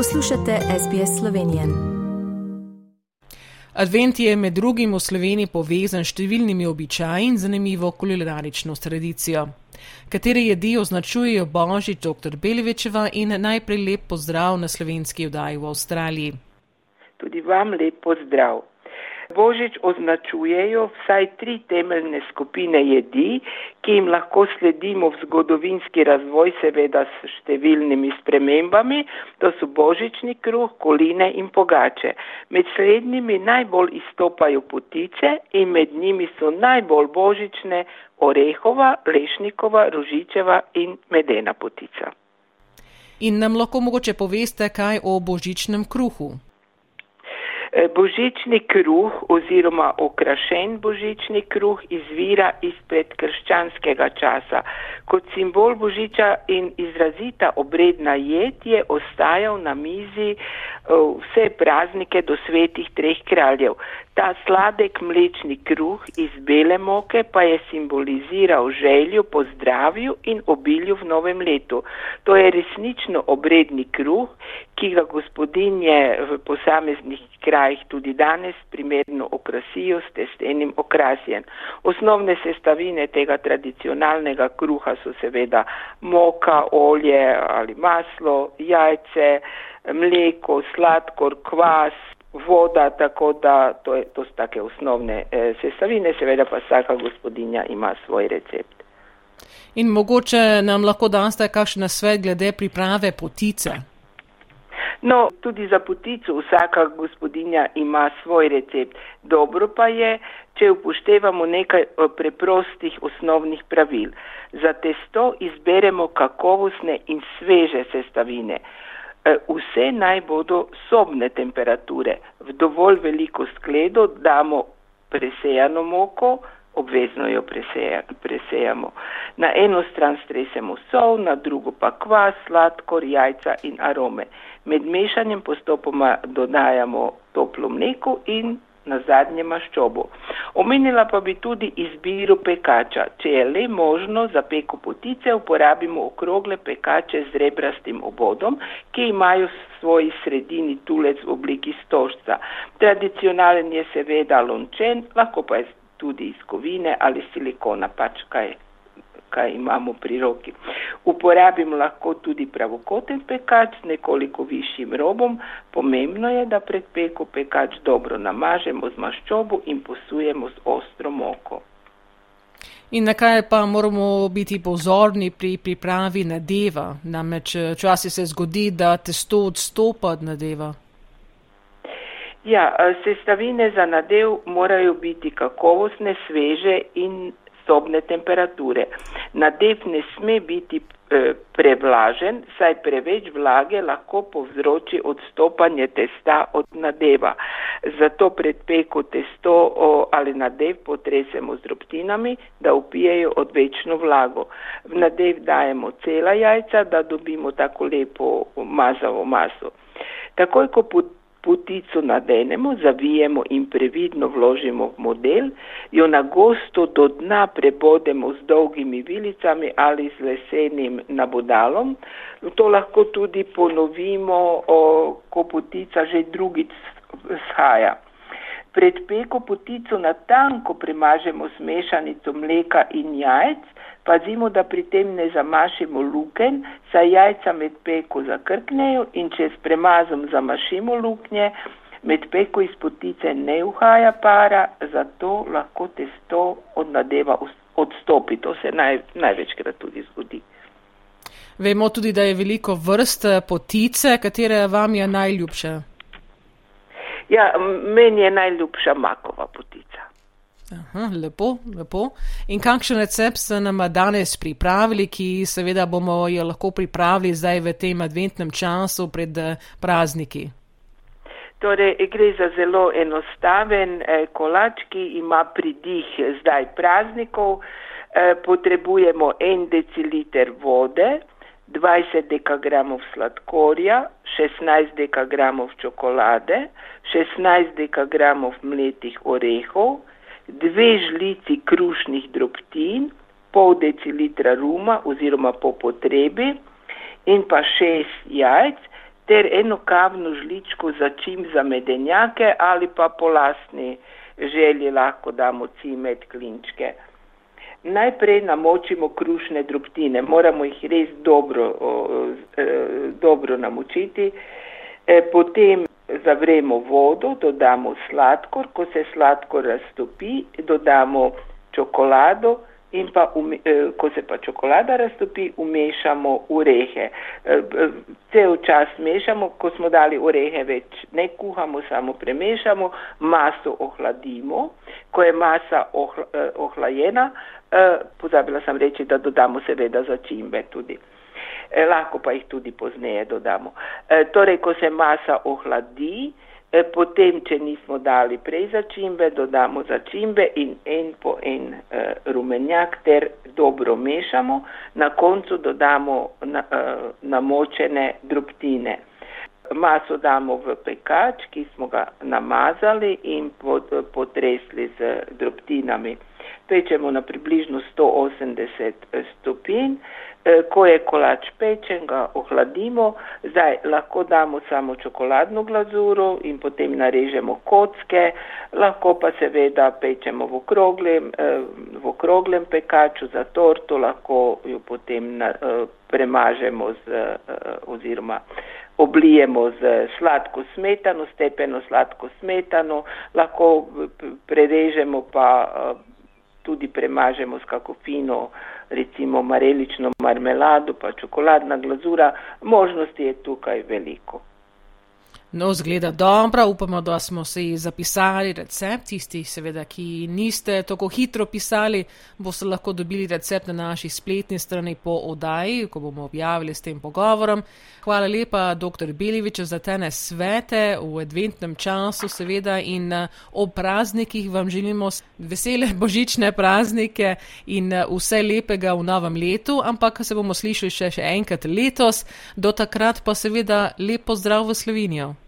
Poslušate SBS Slovenije. Advent je med drugim v Sloveniji povezan s številnimi običaji in zanimivo kulinarično tradicijo. Katere jedi označujejo Božič dr. Belivečeva in najprej lep pozdrav na slovenski vdaji v Avstraliji. Tudi vam lep pozdrav. Božič označujejo vsaj tri temeljne skupine jedi, ki jim lahko sledimo v zgodovinski razvoj, seveda s številnimi spremembami. To so božični kruh, koline in pogače. Med slednjimi najbolj izstopajo potice in med njimi so najbolj božične orehova, lešnikova, rožičeva in medena potica. In nam lahko mogoče poveste kaj o božičnem kruhu? Eh, božični kruh oziroma okrašen božični kruh izvira izpred krščanskega časa. Kot simbol božiča in izrazita obredna jed je ostajal na mizi eh, vse praznike do svetih treh kraljev. Ta sladek mlečni kruh iz bele moke pa je simboliziral željo po zdravju in obilju v novem letu. To je resnično obredni kruh, ki ga gospodinje v posameznih krajih tudi danes primerno okrasijo s testenim okrasjem. Osnovne sestavine tega tradicionalnega kruha so seveda moka, olje ali maslo, jajce, mleko, sladkor, kvas, voda, tako da to, je, to so take osnovne eh, sestavine, seveda pa vsaka gospodinja ima svoj recept. In mogoče nam lahko daste kakšen svet glede priprave potice? No, tudi za potico vsaka gospodinja ima svoj recept. Dobro pa je, če upoštevamo nekaj eh, preprostih osnovnih pravil. Za testo izberemo kakovostne in sveže sestavine. Eh, vse naj bodo sobne temperature. V dovolj veliko skledo damo presejano moko, obvezno jo preseja, presejamo. Na eno stran stresemo sol, na drugo pa kvas, sladkor, jajca in arome. Med mešanjem postopoma dodajamo toplo mleko in na zadnje maščobo. Omenila pa bi tudi izbiro pekača. Če je le možno za peko potice, uporabimo okrogle pekače z rebrastim obodom, ki imajo v svoji sredini tulec v obliki stožca. Tradicionalen je seveda lončen, lahko pa je tudi iz kovine ali silikona, pač kaj kaj imamo pri roki. Uporabimo lahko tudi pravokoten pekač z nekoliko višjim robom. Pomembno je, da pred peko pekač dobro namažemo z maščobo in posujemo z ostro moko. In na kaj pa moramo biti pozorni pri pripravi nadeva? Namreč včasih se zgodi, da testo odstopa od nadeva. Ja, sestavine za nadev morajo biti kakovostne, sveže in sobne temperature. Nadev ne sme biti e, prevlažen, saj preveč vlage lahko povzroči odstopanje testa od nadeva. Zato pred peko testo ali nadev potresemo z drobtinami, da upijejo odvečno vlago. V nadev dajemo cela jajca, da dobimo tako lepo mazavo maso. Takoj, ko Putico nadenemo, zavijemo in previdno vložimo v model, jo na gosto do dna prebodemo z dolgimi vilicami ali z lesenim nabodalom. To lahko tudi ponovimo, o, ko putica že drugič shaja. Pred peko putico na tanko premažemo s mešanico mleka in jajc, Pazimo, da pri tem ne zamašimo luken, saj jajca med peko zakrknejo in če s premazom zamašimo luknje, med peko iz potice ne uhaja para, zato lahko testo od nadeva odstopi. To se naj, največkrat tudi zgodi. Vemo tudi, da je veliko vrst eh, potice, katere vam je najljubša. Ja, meni je najljubša makova potica. Aha, lepo, lepo. In kakšen recept ste nam danes pripravili, ki seveda bomo jo lahko pripravili zdaj v tem adventnem času pred eh, prazniki? Torej, gre za zelo enostaven eh, kolač, ki ima pridih zdaj praznikov. Eh, potrebujemo en deciliter vode, 20 dekagramov sladkorja, 16 dekagramov čokolade, 16 dekagramov mletih orehov, dve žlici krušnih drobtin, pol decilitra ruma oziroma po potrebi in pa šest jajc ter eno kavno žličko za čim za medenjake ali pa po lastni želji lahko damo cimet klinčke. Najprej namočimo krušne drobtine, moramo jih res dobro, e, dobro namočiti, e, potem zavremo vodo, dodamo sladkor, ko se sladkor raztopi, dodamo čokolado in pa, e, ko se pa čokolada raztopi, umešamo urehe. Cel čas mešamo, ko smo dali urehe več, ne kuhamo, samo premešamo, maso ohladimo, ko je masa ohla, ohlajena, pozabila sem reči, da dodamo seveda začimbe tudi. E, lahko pa jih tudi pozneje dodamo. E, torej, ko se masa ohladi, potem, če nismo dali prej začimbe, dodamo začimbe in en po en e, rumenjak ter dobro mešamo. Na koncu dodamo na, e, namočene drobtine. Maso damo v pekač, ki smo ga namazali in pod, potresli z drobtinami. Pečemo na približno 180 stopinj. E, ko je kolač pečen, ga ohladimo, zdaj lahko damo samo čokoladno glazuro in potem narežemo kocke, lahko pa seveda pečemo v okroglem, e, v okroglem pekaču za torto, lahko jo potem premažemo z, oziroma oblijemo z sladko smetano, stepeno sladko smetano, lahko prerežemo pa tudi premažemo s kako fino, recimo marelično marmelado, pa čokoladna glazura, možnosti je tukaj veliko. No, zgleda dobro, upamo, da smo si zapisali recept. Tisti, seveda, ki niste tako hitro pisali, boste lahko dobili recept na naši spletni strani po oddaji, ko bomo objavili s tem pogovorom. Hvala lepa, dr. Belivič, za tene svete v adventnem času, seveda, in eh, ob praznikih vam želimo vesele božične praznike in eh, vse lepega v novem letu, ampak se bomo slišali še, še enkrat letos. Do takrat pa seveda lepo zdrav v Slovenijo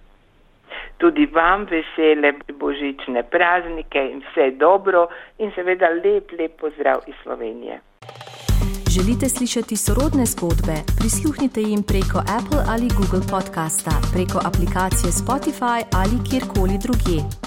tudi vam vesele božične praznike in vse dobro in seveda lep, lep pozdrav iz Slovenije. Želite slišati sorodne zgodbe? Prisluhnite jim preko Apple ali Google podcasta, preko aplikacije Spotify ali kjerkoli drugje.